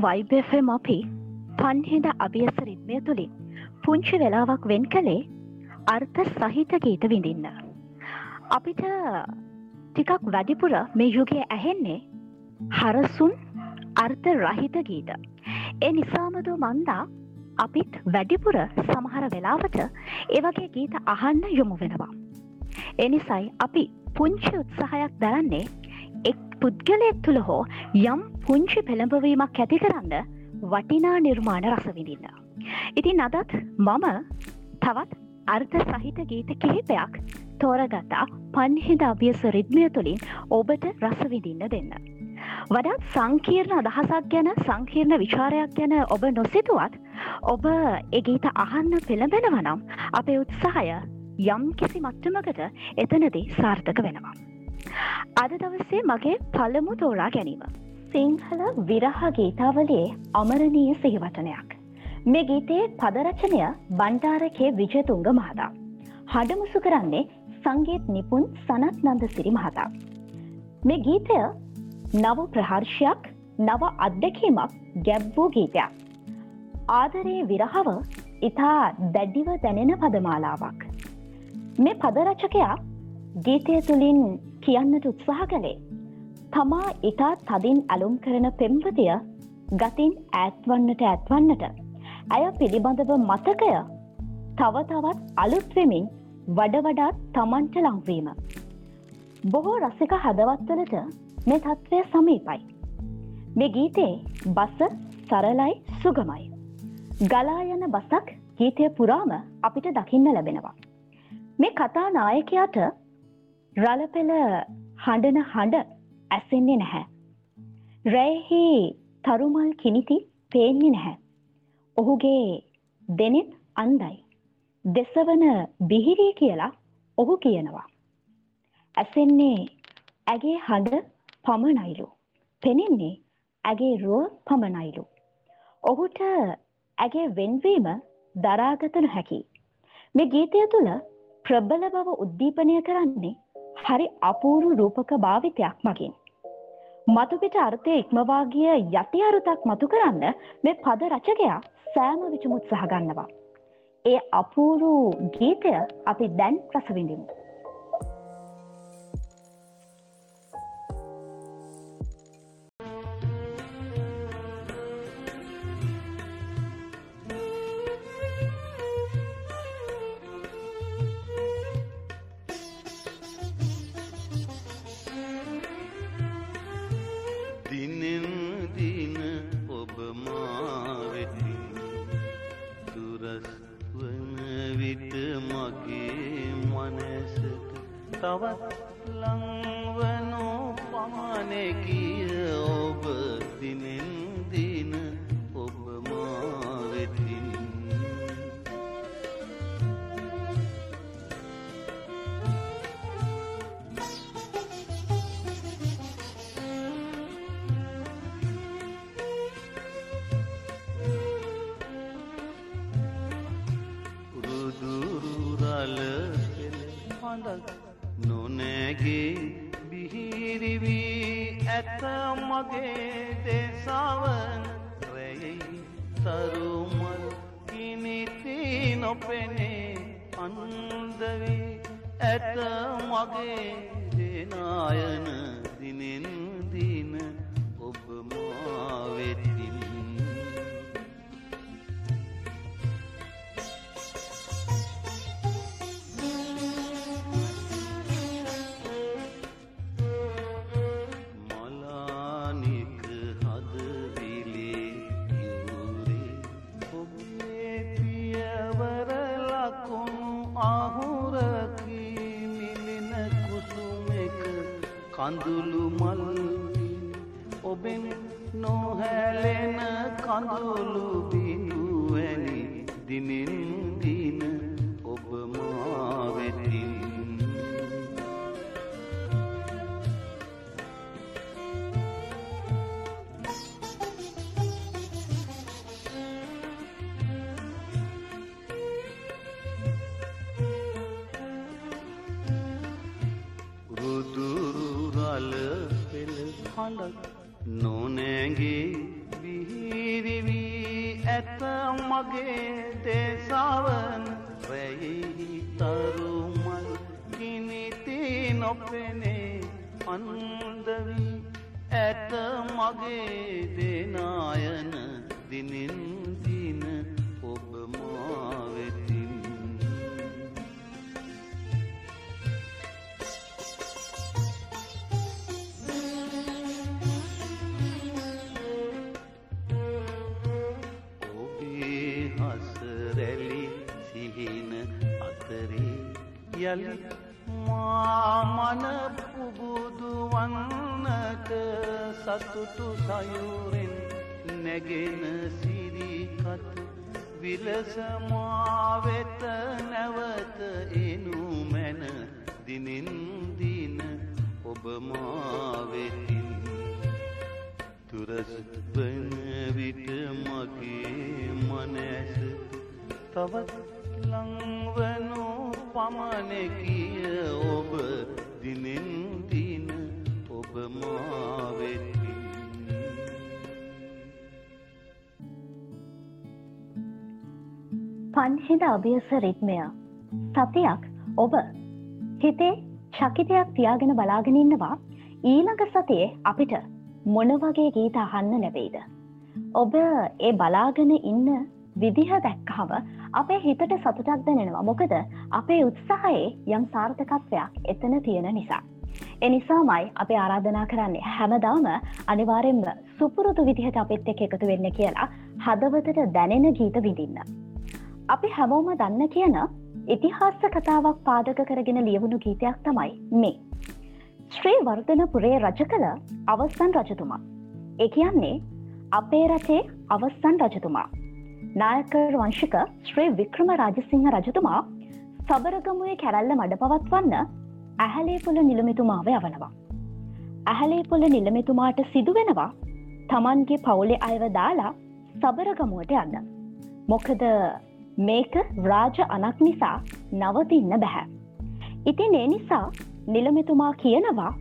Blue Vibe FM අපි පන්හිද අභියස රිද්මය තුළින් පුංචි වෙලාවක් වෙන් කළේ අර්ථ සහිත ගීත විඳින්න. අපිට ටිකක් වැඩිපුර මේ යුගය ඇහෙන්නේ හරසුන් අර්ථ රහිත ගීත. ඒ නිසාමදු මන්දා අපිත් වැඩිපුර සමහර වෙලාවට ඒවගේ ගීත අහන්න යොමු වෙනවා. එනිසයි අපි පුංචි උත්සාහයක් දරන්නේ එක් පුද්ගලයෙක් තුළ හෝ යම් පුංචි පෙළඹවීමක් ඇති කරන්න වටිනා නිර්මාණ රසවිඳින්න. ඉතින් අදත් මම තවත් අර්ථ සහිත ගීත කිහිපයක් තෝරගතා පන්හිද අභියස රිද්මය තුළින් ඔබට රසවිඳින්න දෙන්න. වඩත් සංකීර්ණ අදහසක් ගැන සංකීර්ණ විචාරයක් ගැන ඔබ නොසිතුවත් ඔබ එගීත අහන්න පෙළඹෙනවනම් අපේ උත්සාහය යම් කිසි මට්ටමකට එතනදී සාර්ථක වෙනවා. අද දවසේ මගේ පළමු තෝරා ගැනීම. සිංහල විරහ ගීතාවලේ අමරණීය සිහිවටනයක්. මේ ගීතයේ පදරචනය බණ්ඩාරකේ විජතුංග මහතා. හඩමුසු කරන්නේ සංගීත් නිපුන් සනත් නන්ද සිරි මහතා. මේ ගීතය නව ප්‍රහර්ෂයක් නව අත්දැකීමක් ගැබ් වූ ගීතයක්. ආදරයේ විරහව ඉතා දැඩ්ඩිව දැනෙන පදමාලාවක්. මේ පදරචකයා ගීතය තුළින් කියන්නට උත්සාහ කළේ. තමා ඉතා තදින් ඇලුම් කරන පෙම්වතිය ගතින් ඇත්වන්නට ඇත්වන්නට. ඇය පිළිබඳව මතකය තව තවත් අලුත්වෙමින් වඩ වඩාත් තමන්ට ලංවීම. බොහෝ රසික හදවත්වලට මේ තත්ත්වය සමීපයි. මේ ගීතේ බස සරලයි සුගමයි. ගලා යන බසක් ගීතය පුරාම අපිට දකින්න ලැබෙනවා. මේ කතා නායකයාට රලපෙළ හඬන හඬ ඇසෙන්නේ නැහැ. රැයෙහි තරුමල් කිනිති පේන්නේ නැහැ. ඔහුගේ දෙනෙත් අන්දයි. දෙසවන බිහිරී කියලා ඔහු කියනවා. ඇසෙන්නේ ඇගේ හඬ පමණයිලු. පෙනෙන්නේ ඇගේ රුව පමණයිලු. ඔහුට ඇගේ වෙන්වීම දරාගත නොහැකි. මේ ගීතය තුළ ප්‍රබල බව උද්දීපනය කරන්නේ හරි අපූරු රූපක භාවිතයක් මගින්. මතුපිට අර්ථය ඉක්මවාගිය යටි අරුතක් මතු කරන්න මේ පද රචකයා සෑම විචම උත්සාහ ගන්නවා. ඒ අපූරු ගීතය අපි දැන් රසවිඳිමු. තවත් ලංවනෝ පමණකිය ඔබ දිනෙන් දින ඔබ මාවෙතින්. රුදුරුරල පෙළ හඬක් නොනැගේ බිහිරිවී ඇත මගේ දෙසාවන රැයි තරුමල් කිනිති නොපෙනේ අන්දවී ඇත මගේ දෙනායන දිනෙන් කඳුළු මල් ඔබෙන් නොහැලෙන කඳුළු අන්දවී ඇත මගේ දෙනායන දිනින් දින ඔබ මාවෙතින්. ඔබේ හසරැලි සිහින අතරේ යළි මාමන පුබුදුවන්නට සතුටු සයුරෙන් නැගෙන සිරිකත්. විලසමාවෙත නැවත එනු මැන දිනෙන් දින ඔබ මාවෙතින්. තුරස් වන විට මගේ මනැස තවත් ලංවනු පමණකිය ඔබ දිනෙන් දින ඔබ මාවෙතින් පන්හිද අභියස රිත්මය සතියක් ඔබ. හිතේ චකිතයක් තියාගෙන බලාගෙන ඉන්නවා. ඊළඟ සතියේ අපිට මොන වගේ ගීත අහන්න ලැබෙයිද. ඔබ ඒ බලාගෙන ඉන්න විදිහ දැක්කහම අපේ හිතට සතුටක් දැනෙනවා. මොකද අපේ උත්සාහයේ යම් සාර්ථකත්වයක් එතන තියෙන නිසා. එනිසාමයි අපේ ආරාධනා කරන්නේ හැමදාම අනිවාරෙන්ම සුපුරුදු විදිහට අපිත් එක් එකතු වෙන්න කියලා හදවතට දැනෙන ගීත විඳින්න. අපි හැමෝම දන්න කියන ඉතිහාස කතාවක් පාදක කරගෙන ලියවුණු ගීතයක් තමයි මේ. ශ්‍රී වර්ධනපුරේ රජ කළ අවස්සන් රජතුමා. ඒ කියන්නේ අපේ රටේ අවස්සන් රජතුමා. නායකර් වංශික ශ්‍රී වික්‍රම රාජසිංහ රජතුමා සබරගමුවේ කැරැල්ල මඩ පවත්වන්න ඇහැලේ පුළ නිලමිතුමාව යවනවා. ඇහැලේ පුළ නිලමිතුමාට සිදුවෙනවා තමන්ගේ පවුලේ අයව දාලා සබරගමුවට යන්න. මොකද මේක රාජ අනක් නිසා නවතින්න බැහැ. ඉතින් ඒ නිසා නිලමෙතුමා කියනවා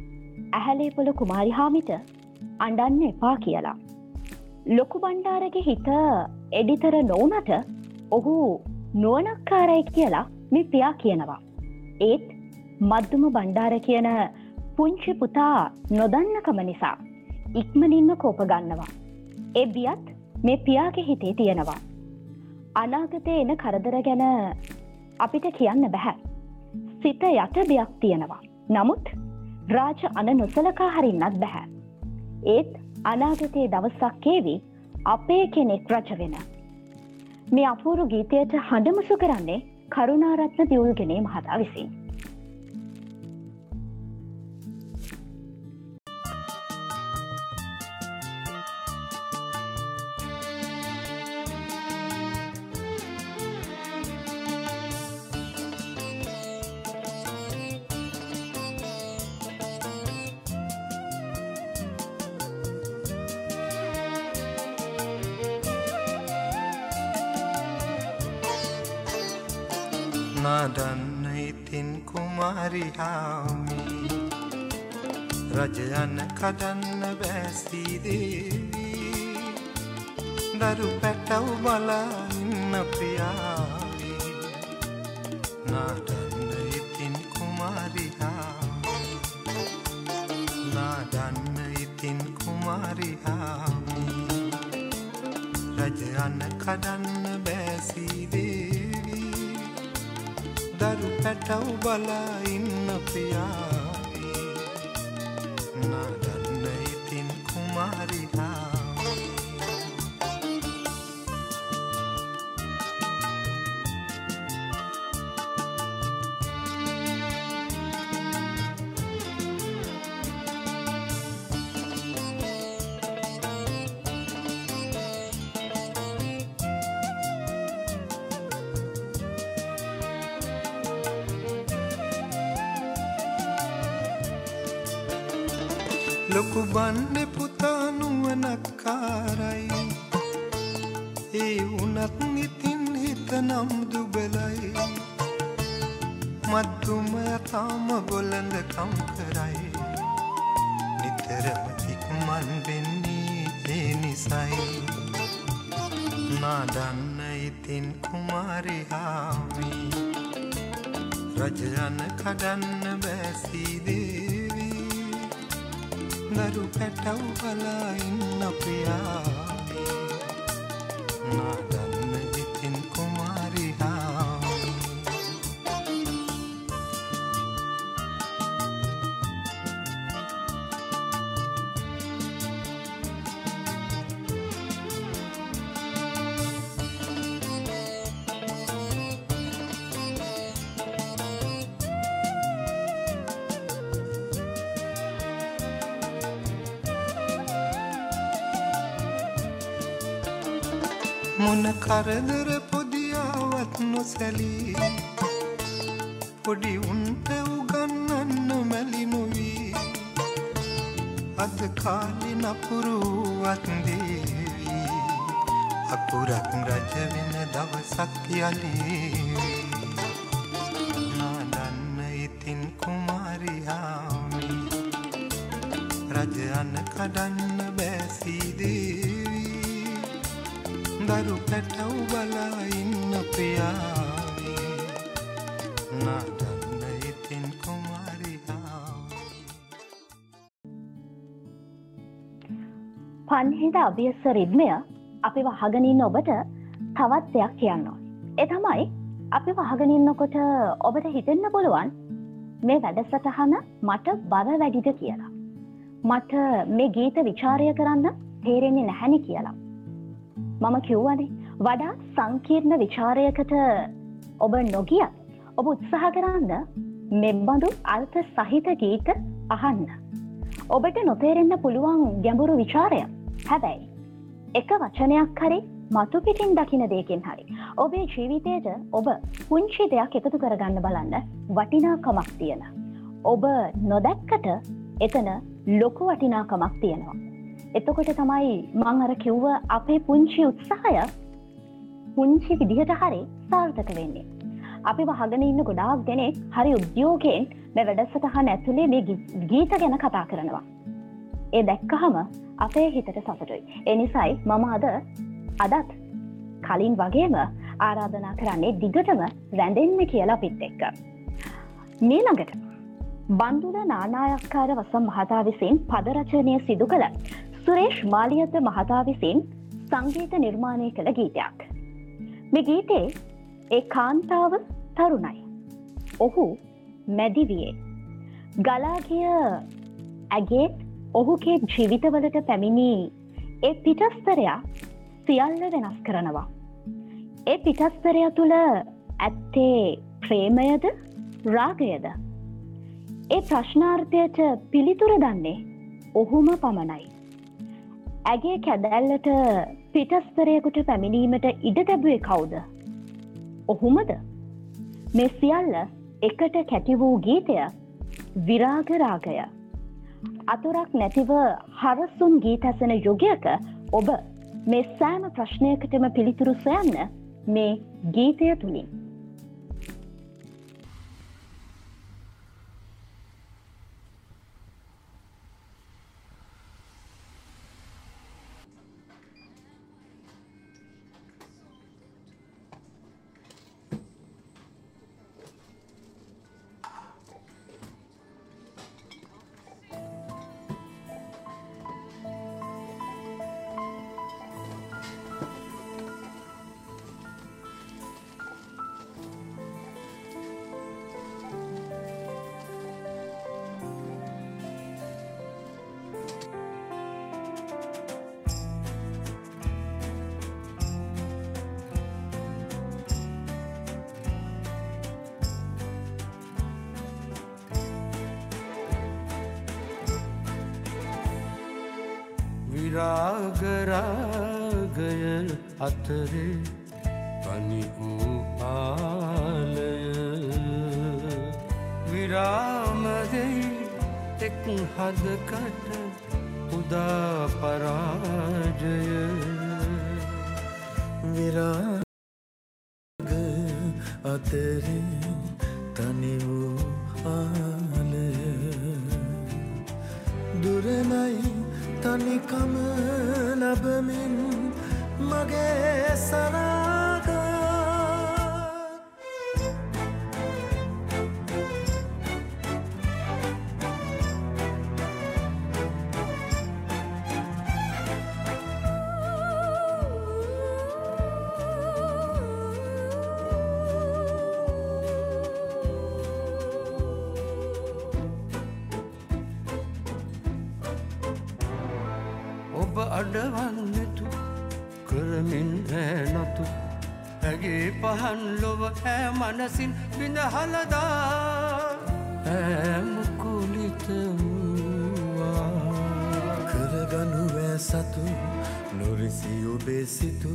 ඇහැලේපොල කුමාරිහාමිට අඩන්න එපා කියලා. ලොකු බණ්ඩාරගේ හිත එඩිතර නොවනට ඔහු නුවනක්කාරයි කියලා මේ පියා කියනවා. ඒත් මද්දුම බණ්ඩාර කියන පුංචි පුතා නොදන්නකම නිසා ඉක්මනින්ම කෝප ගන්නවා. ඒ බියත් මේ පියාගේ හිතේ තියෙනවා. අනාගතය එන කරදර ගැන අපිට කියන්න බැහැ. සිත යට දෙයක් තියෙනවා. නමුත් රාජ අන නොසලකා හරින්නත් බැහැ. ඒත් අනාගතයේ දවසක්කේවි අපේ කෙනෙක් රජ වෙන. මේ අපූරු ගීතයට හඬමුසු කරන්නේ කරුණාරත්න දියුල්ගෙනේ මහතා විසින්. නාඩන්න ඉතින් කුමාරිහාමි රජයන්න කඩන්න බැසිදේවී දරු පැටව් බලා ඉන්න දරු පැටව් බලා ඉන්න ප්‍රියාවි ලොකු බන්්ඩෙ පුතානුවනක්කාරයි ඒ උනත් ඉතින් හිත නම් දුබලයි. මත්තුමය තාම බොලඳකම් කරයි. නිතරම ඉක්මන් වෙන්නේ ඒ නිසයි. නාඩන්න ඉතින් කුමාරිහාමි රජයන කඩන්න බැසීදේවී දරු පැටව් බලා ඉන්න ප්‍රියාවී මොන කරදර පොදියාවත් නොසැලී. පොඩි උන්ට උගන්නන්න මැලි නොවී. අද කාලි නපුරුවත් දේවී. අකුරක් රජවෙන දවසක් යලීවී දරු පැටව් බලා ඉන්න ප්‍රියාවී නාඩන්න ඉතින් කුමාරිහාමි පන්හිද අභියස්ස රිද්මය අපි වහගනින්න ඔබට තවත් දෙයක් කියන්න ඕන. ඒ තමයි අපි වහගනින්නකොට ඔබට හිතෙන්න පුළුවන් මේ වැඩසටහන මට බර වැඩිද කියලා. මට මේ ගීත විචාරය කරන්න තේරෙන්නේ නැහැනි කියලා. මම කිව්වනේ වඩා සංකීර්ණ විචාරයකට ඔබ නොගියත් ඔබ උත්සාහ කරන්න මෙබඳු අර්ථ සහිත ගීත අහන්න. ඔබට නොතේරෙන්න පුළුවන් ගැඹුරු විචාරය හැබැයි එක වචනයක් හරි මතු පිටින් දකින දෙකින් හරි ඔබේ ජීවිතයට ඔබ පුංචි දෙයක් එකතු කරගන්න බලන්න වටිනාකමක් තියෙන ඔබ නොදැක්කට එතන ලොකු වටිනාකමක් තියෙනවා. එතකොට තමයි මං අර කිව්ව අපේ පුංචි උත්සාහය පුංචි විදිහට හරි සාර්ථක වෙන්නේ අපි වහගෙන ඉන්න ගොඩාක් දෙනෙක් හරි උද්‍යෝගයෙන් මේ වැඩසටහන ඇතුළේ මේ ගී- ගීත ගැන කතා කරනවා ඒ දැක්කහම අපේ හිතට සතුටුයි. එනිසයි මම අද අදත් කලින් වගේම ආරාධනා කරන්නේ දිගටම රැඳෙන්න කියලා පිත් එක්ක. මීළඟට බන්දුල නානායක්කාර වසම් මහතා විසින් පදරචනය සිදු කළ සුරේෂ් මාලියත මහතා විසින් සංගීත නිර්මාණය කළ ගීතයක්. මේ ගීතේ ඒ කාන්තාව තරුණයි. ඔහු මැදිවියේ. ගලාගිය ඇගේ ඔහුගේ ජීවිතවලට පැමිණී ඒ පිටස්තරයා සියල්ල වෙනස් කරනවා. ඒ පිටස්තරය තුළ ඇත්තේ ප්‍රේමයද රාගයද. ඒ ප්‍රශ්නාර්ථයට පිළිතුර දන්නේ ඔහුම පමණයි. ඇගේ කැදැල්ලට පිටස්තරයකුට පැමිණීමට ඉඩ තැබුවේ කවුද. ඔහුමද මේ සියල්ල එකට කැටි වූ ගීතය විරාගරාගය. අතුරක් නැතිව හරසුන් ගීත ඇසෙන යුගයක ඔබ මේ සෑම ප්‍රශ්නයකටම පිළිතුරු සොයන්න මේ ගීතය තුළින්. විරාගරාගය අතරේ තනි වූ ආලය විරාමදෙයි එක් හදකට උදා පරාජය විරාග අඩවන්නතු කරමින් රෑනතු ඇගේ පහන් ලොව ඈ මනසින් බිඳහලදා ඇමුකුලිත වූවා කරගනුවෑ සතු නොරිසි ඔබේ සිතු.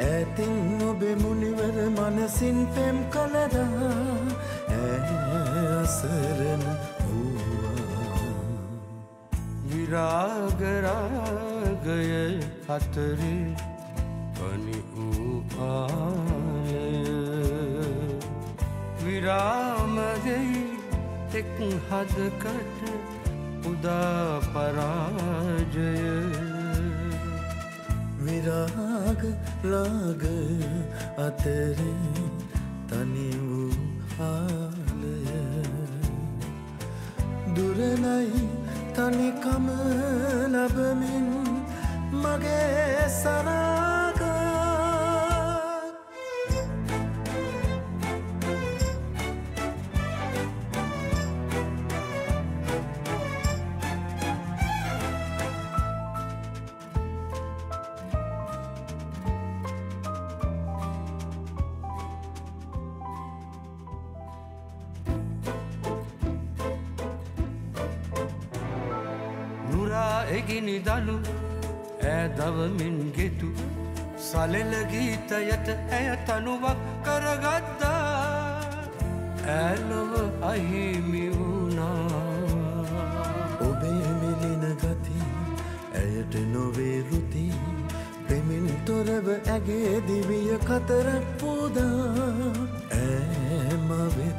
ඇතින් ඔබෙ මුනිවර මනසින් පෙම් කලදා ඇ අතරේ පනි වූ ආලය විරාමදෙයි එක් හදකට උදා පරාජය විරාග ලාග අතරේ තනි වූ ආලය දුරනයි තනිකම ලබමින් මගේ සරාගා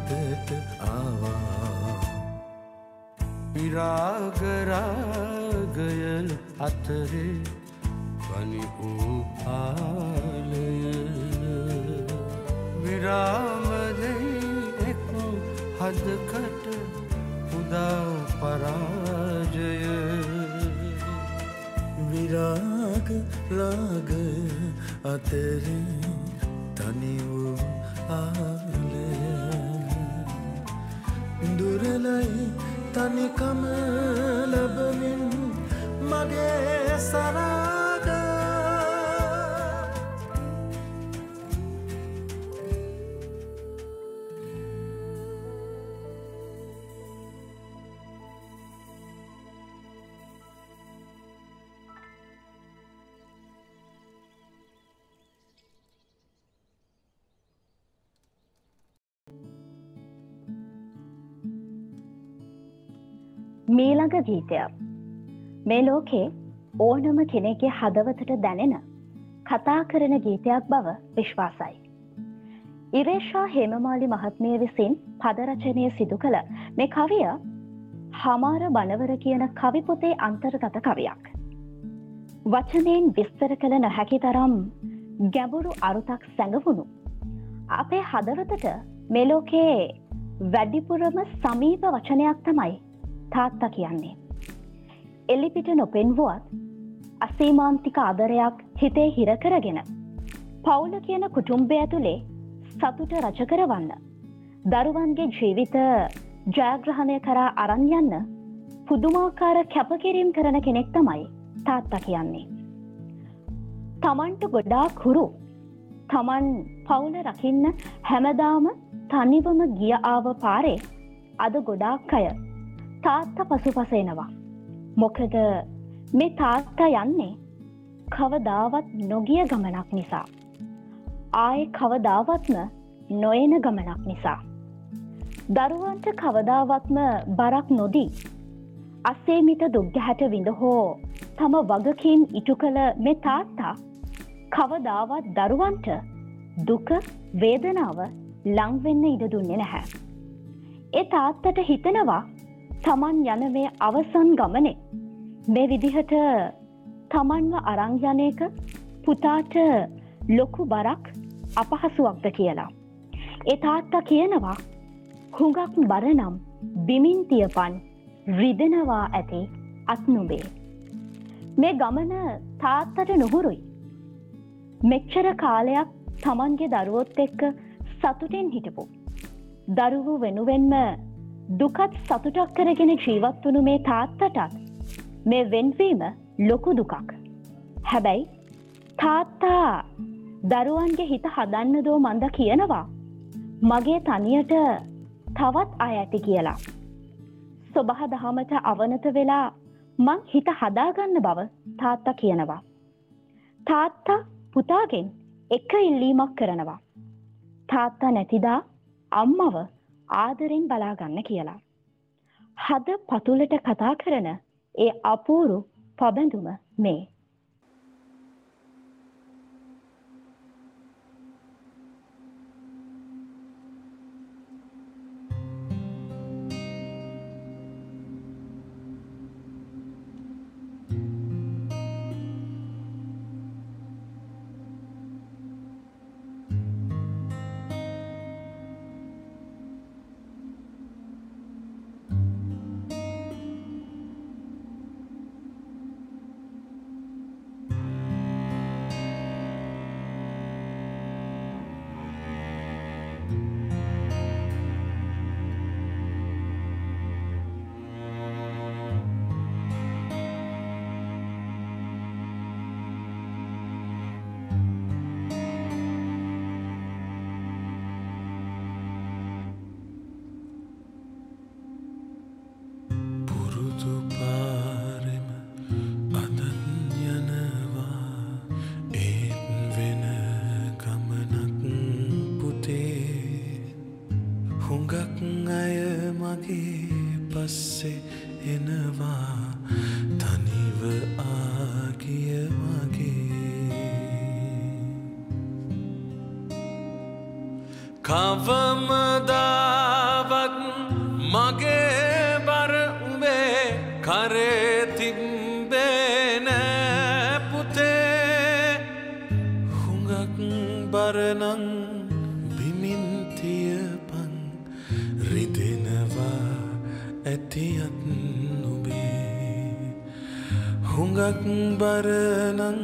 වෙතට ආවා. විරාගරා ගයල් අතරේ පනි වූ ආලය විරාමදෙයි එක් හදකට උදා පරාජය. විරාග ලාග අතරේ තනි වූ ආලය දුරලයි තනිකම ලබමින් මගේ සරාග මීළඟ ගීතයක් මේ ලෝකේ ඕනම කෙනෙගේ හදවතට දැනෙන කතා කරන ගීතයක් බව විශ්වාසයි. ඉරේෂා හේමමාලි මහත්මිය විසින් පදරචනය සිදු කළ මේ කවිය හමාර බනවර කියන කවිපොතේ අන්තර්ගත කවියක්. වචනයෙන් විස්තර කළ නොහැකි තරම් ගැඹුරු අරුතක් සැඟවුණු. අපේ හදවතට මෙලෝකයේ වැඩිපුරම සමීප වචනයක් තමයි තාත්තා කියන්නේ. එලිපිට නොපෙන්වුවත් අසීමාන්තික ආදරයක් හිතේ හිරකරගෙන පවුල කියන කුටුම්බය ඇතුළේ සතුට රජකරවන්න දරුවන්ගේ ජීවිත ජයග්‍රහණය කරා අරන්යන්න පුදුමාකාර කැපකිරීම් කරන කෙනෙක් තමයි තාත්තා කියන්නේ. තමන්ට ගොඩාක් හුරු තමන් පවුල රකින්න හැමදාම තනිවම ගිය ආව පාරේ අද ගොඩාක් අය තාත්ත පසුපසෙනවා. මොකද මේ තාත්තා යන්නේ කවදාවත් නොගිය ගමනක් නිසා. ආය කවදාවත්ම නොයන ගමනක් නිසා. දරුවන්ට කවදාවත්ම බරක් නොදී අසේමිත දුක්ගැහැට විඳ හෝ තම වගකින් ඉටු කළ මෙ තාත්තා කවදාවත් දරුවන්ට දුක වේදනාව ලංවෙන්න ඉඩ දුන්නේ නැහැ. ඒ තාත්තට හිතනවා තමන් යන මේ අවසන් ගමනේ මේ විදිහට තමන්ව අරංජනයක පුතාට ලොකු බරක් අපහසුවක්ද කියලා. ඒ තාත්තා කියනවා හුඟක් බරනම් බිමින් තියපන් රිදෙනවා ඇති අත්නුබේ. මේ ගමන තාත්තට නොහුරුයි. මෙච්චර කාලයක් තමන්ගේ දරුවොත් එක්ක සතුටෙන් හිටපු. දරුවු වෙනුවෙන්ම දුකත් සතුටක් කරගෙන ජීවත් වුණු මේ තාත්තටත් මේ වෙන්වීම ලොකු දුකක්. හැබැයි තාත්තා දරුවන්ගේ හිත හදන්න දෝ මන්ද කියනවා. මගේ තනියට තවත් අය ඇති කියලා. ස්වබහ දහමට අවනත වෙලා මං හිත හදාගන්න බව තාත්තා කියනවා. තාත්තා පුතාගෙන් එක ඉල්ලීමක් කරනවා. තාත්තා නැතිදා අම්මව ආදරෙන් බලාගන්න කියලා. හද පතුලට කතා කරන ඒ අපූරු පබැඳුම මේ. කරේ තිබ්බේන පුතේ. හුඟක් බරනං බිමින්තියපන් රිදෙනවා ඇතියත් නොබේ හුඟක් බරනං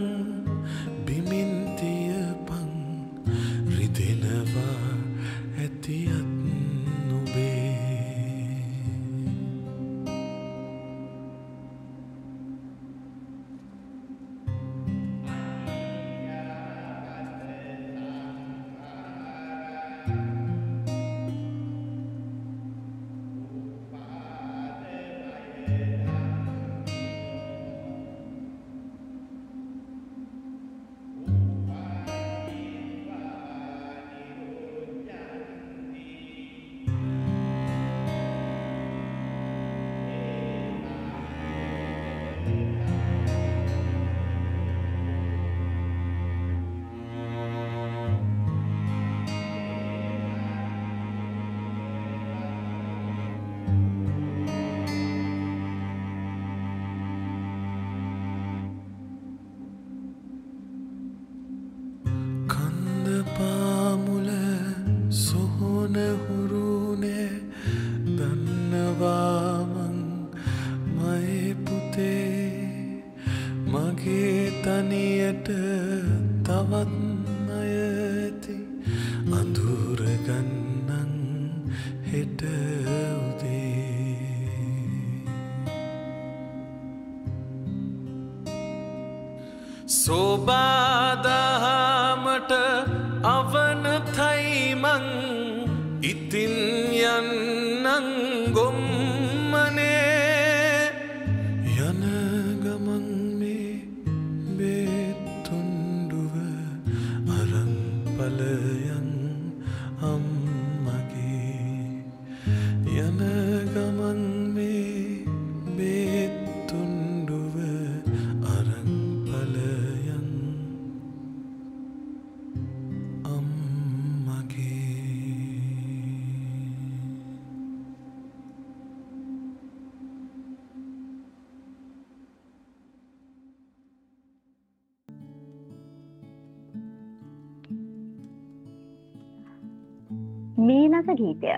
ගීතය.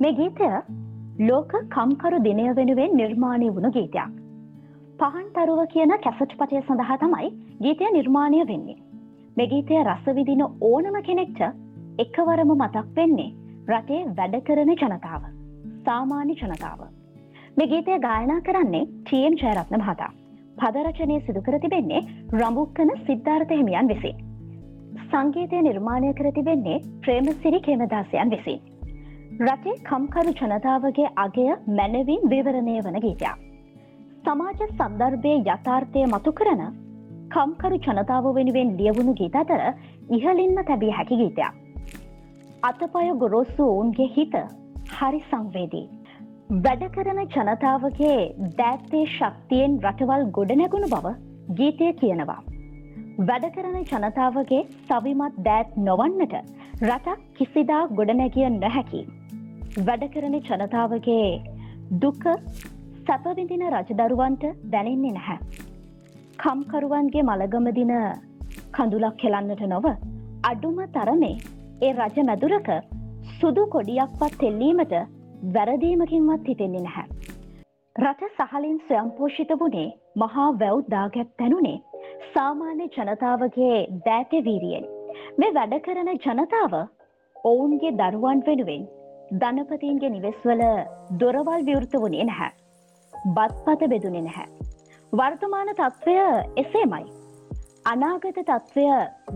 මේ ගීතය ලෝක කම්කරු දිනය වෙනුවෙන් නිර්මාණය වුණු ගීතයක්. පහන් තරුව කියන කැසට් පටය සඳහා තමයි ගීතය නිර්මාණය වෙන්නේ. මේ ගීතය රසවිදින ඕනම කෙනෙක්ට එකවරම මතක් වෙන්නේ රටේ වැඩ කරන ජනතාව. සාමාන්‍ය ජනතාව. මේ ගීතය ගායනා කරන්නේ ටම් ජයරත්න මහතා. පදරචනය සිදුකර තිබෙන්නේ රඹුක්කන සිද්ධාර්ථ හිමියන් විසින්. සංගීතය නිර්මාණය කර තිබෙන්නේ ප්‍රේමසිරි කේමදාසයන් විසින්. රටේ කම්කරු ජනතාවගේ අගය මැනවින් විවරණය වන ගීතයක්. සමාජ සන්දර්භය යථාර්ථය මතු කරන කම්කරු ජනතාව වෙනුවෙන් ලියවුණු ගීත අතර ඉහලින්ම තැබිය හැකි ගීතයක්. අතපය ගොරොස්සු ඔවුන්ගේ හිත හරි සංවේදී. වැඩ කරන ජනතාවගේ දෑත්තේ ශක්තියෙන් රටවල් ගොඩනැගුණු බව ගීතය කියනවා. වැඩ කරන ජනතාවගේ සවිමත් දෑත් නොවන්නට රටක් කිසිදා ගොඩනැගිය නොහැකි. වැඩ කරන ජනතාවගේ දුක සැපවිඳින රජදරුවන්ට දැනෙන්නේ නැහැ. කම්කරුවන්ගේ මළගමදින කඳුලක් කෙලන්නට නොව අඩුම තරමේ ඒ රජ මැදුරක සුදු කොඩියක්වත් එල්ලීමට වැරදීමකින්වත් හිතෙන්නේ නැහැ. රට සහලින් ස්වයම්පෝෂිත වුණේ මහා වැව් දාගැත් තැනුනේ සාමාන්‍ය ජනතාවගේ දෑතවීරියෙන්. මේ වැඩ කරන ජනතාව ඔවුන්ගේ දරුවන් වෙනුවෙන් ධනපතින්ගේ නිවෙස්වල දොරවල් විවෘත වුණේ නැහැ. බත්පත බෙදුනේ නැහැ. වර්තමාන තත්ත්වය එසේමයි. අනාගත තත්ත්වය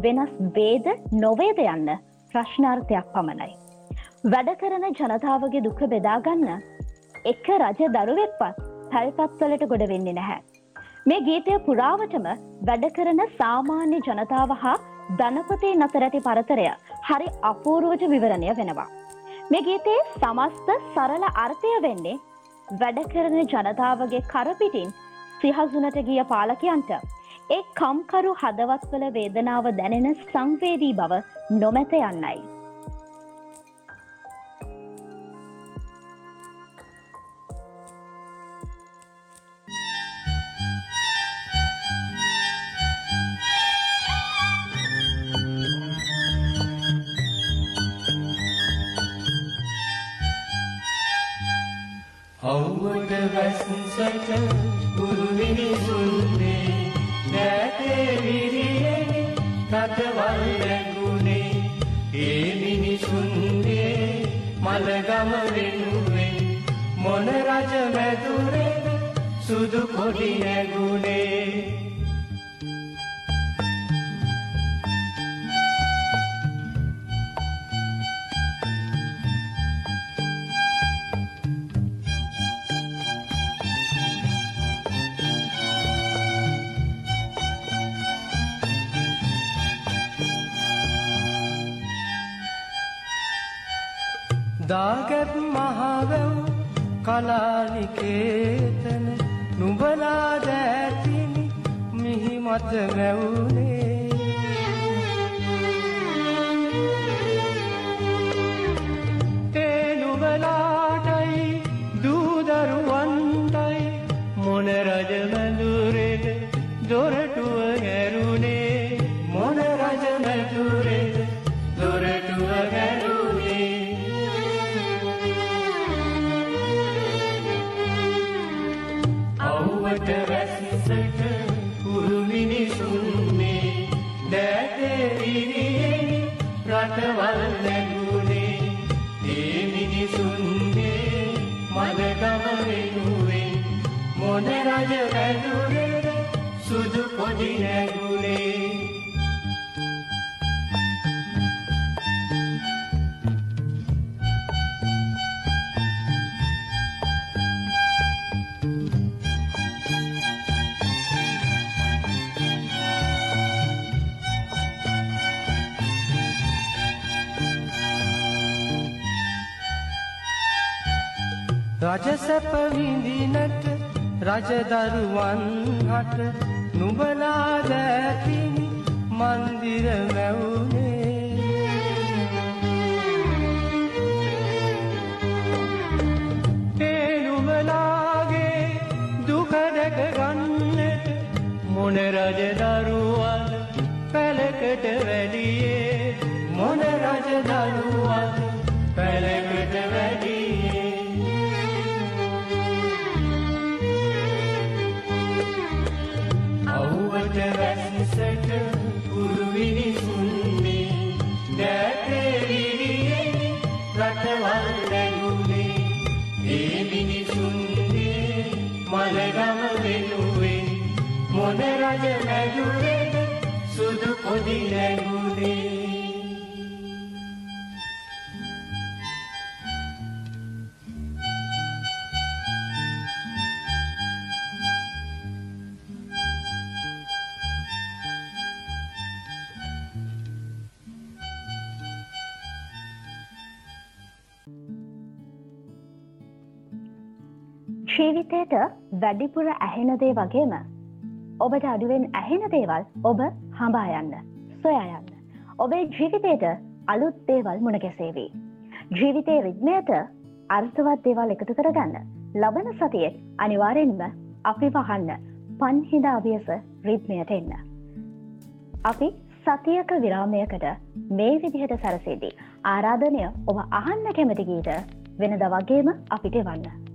වෙනස් වේද නොවේද යන්න ප්‍රශ්නාර්ථයක් පමණයි. වැඩ කරන ජනතාවගේ දුක බෙදාගන්න එක රජ දරුවෙක්පත් පැල්පත්වලට ගොඩ වෙන්නේ නැහැ. මේ ගීතය පුරාවටම වැඩ කරන සාමාන්‍ය ජනතාව හා ධනපතේ නතර ඇති පරතරය හරි අපූරුවජ විවරණය වෙනවා. මේ ගීතයේ සමස්ත සරල අර්ථය වෙන්නේ වැඩ කරන ජනතාවගේ කරපිටින් සිහසුනට ගිය පාලකයන්ට ඒ කම්කරු හදවත්වල වේදනාව දැනෙන සංවේදී බව නොමැත යන්නයි. වැස්සට පුරුමිනිසුන්නේ නැතේ විරියෙන රටවල් නැගුණේ ඒ මිනිසුන්ගේ මළගම වෙනුවෙන් මොන රජ මැදුරේ සුදු කොඩි නැගුණේ රජසැප විඳිනට රජදරුවන් හට නුබලා දැතිනි මන්දිර මැවුනේ. ඒ නුබලාගේ දුක දැක ගන්නට මොන රජදරුවන් පැලකට වැඩියේ සුදු පොදි නැගුණේ ජීවිතයට වැඩිපුර ඇහෙන දේ වගේම ඔබට අඩුවෙන් ඇහෙන දේවල් ඔබ හඹා යන්න සොයා යන්න ඔබේ ජීවිතයට අලුත් දේවල් මුණගැසේවී. ජීවිතයේ රිද්මයට අර්ථවත් දේවල් එකතු කරගන්න ලබන සතියෙත් අනිවාරෙන්ම අපි වහන්න පන්හිද අභියස රිද්මයට එන්න. අපි සතියක විරාමයකට මේ විදිහට සැරසේදී ආරාධනය ඔබ අහන්න කැමතිගීට වෙනද වගේම අපිට වන්න.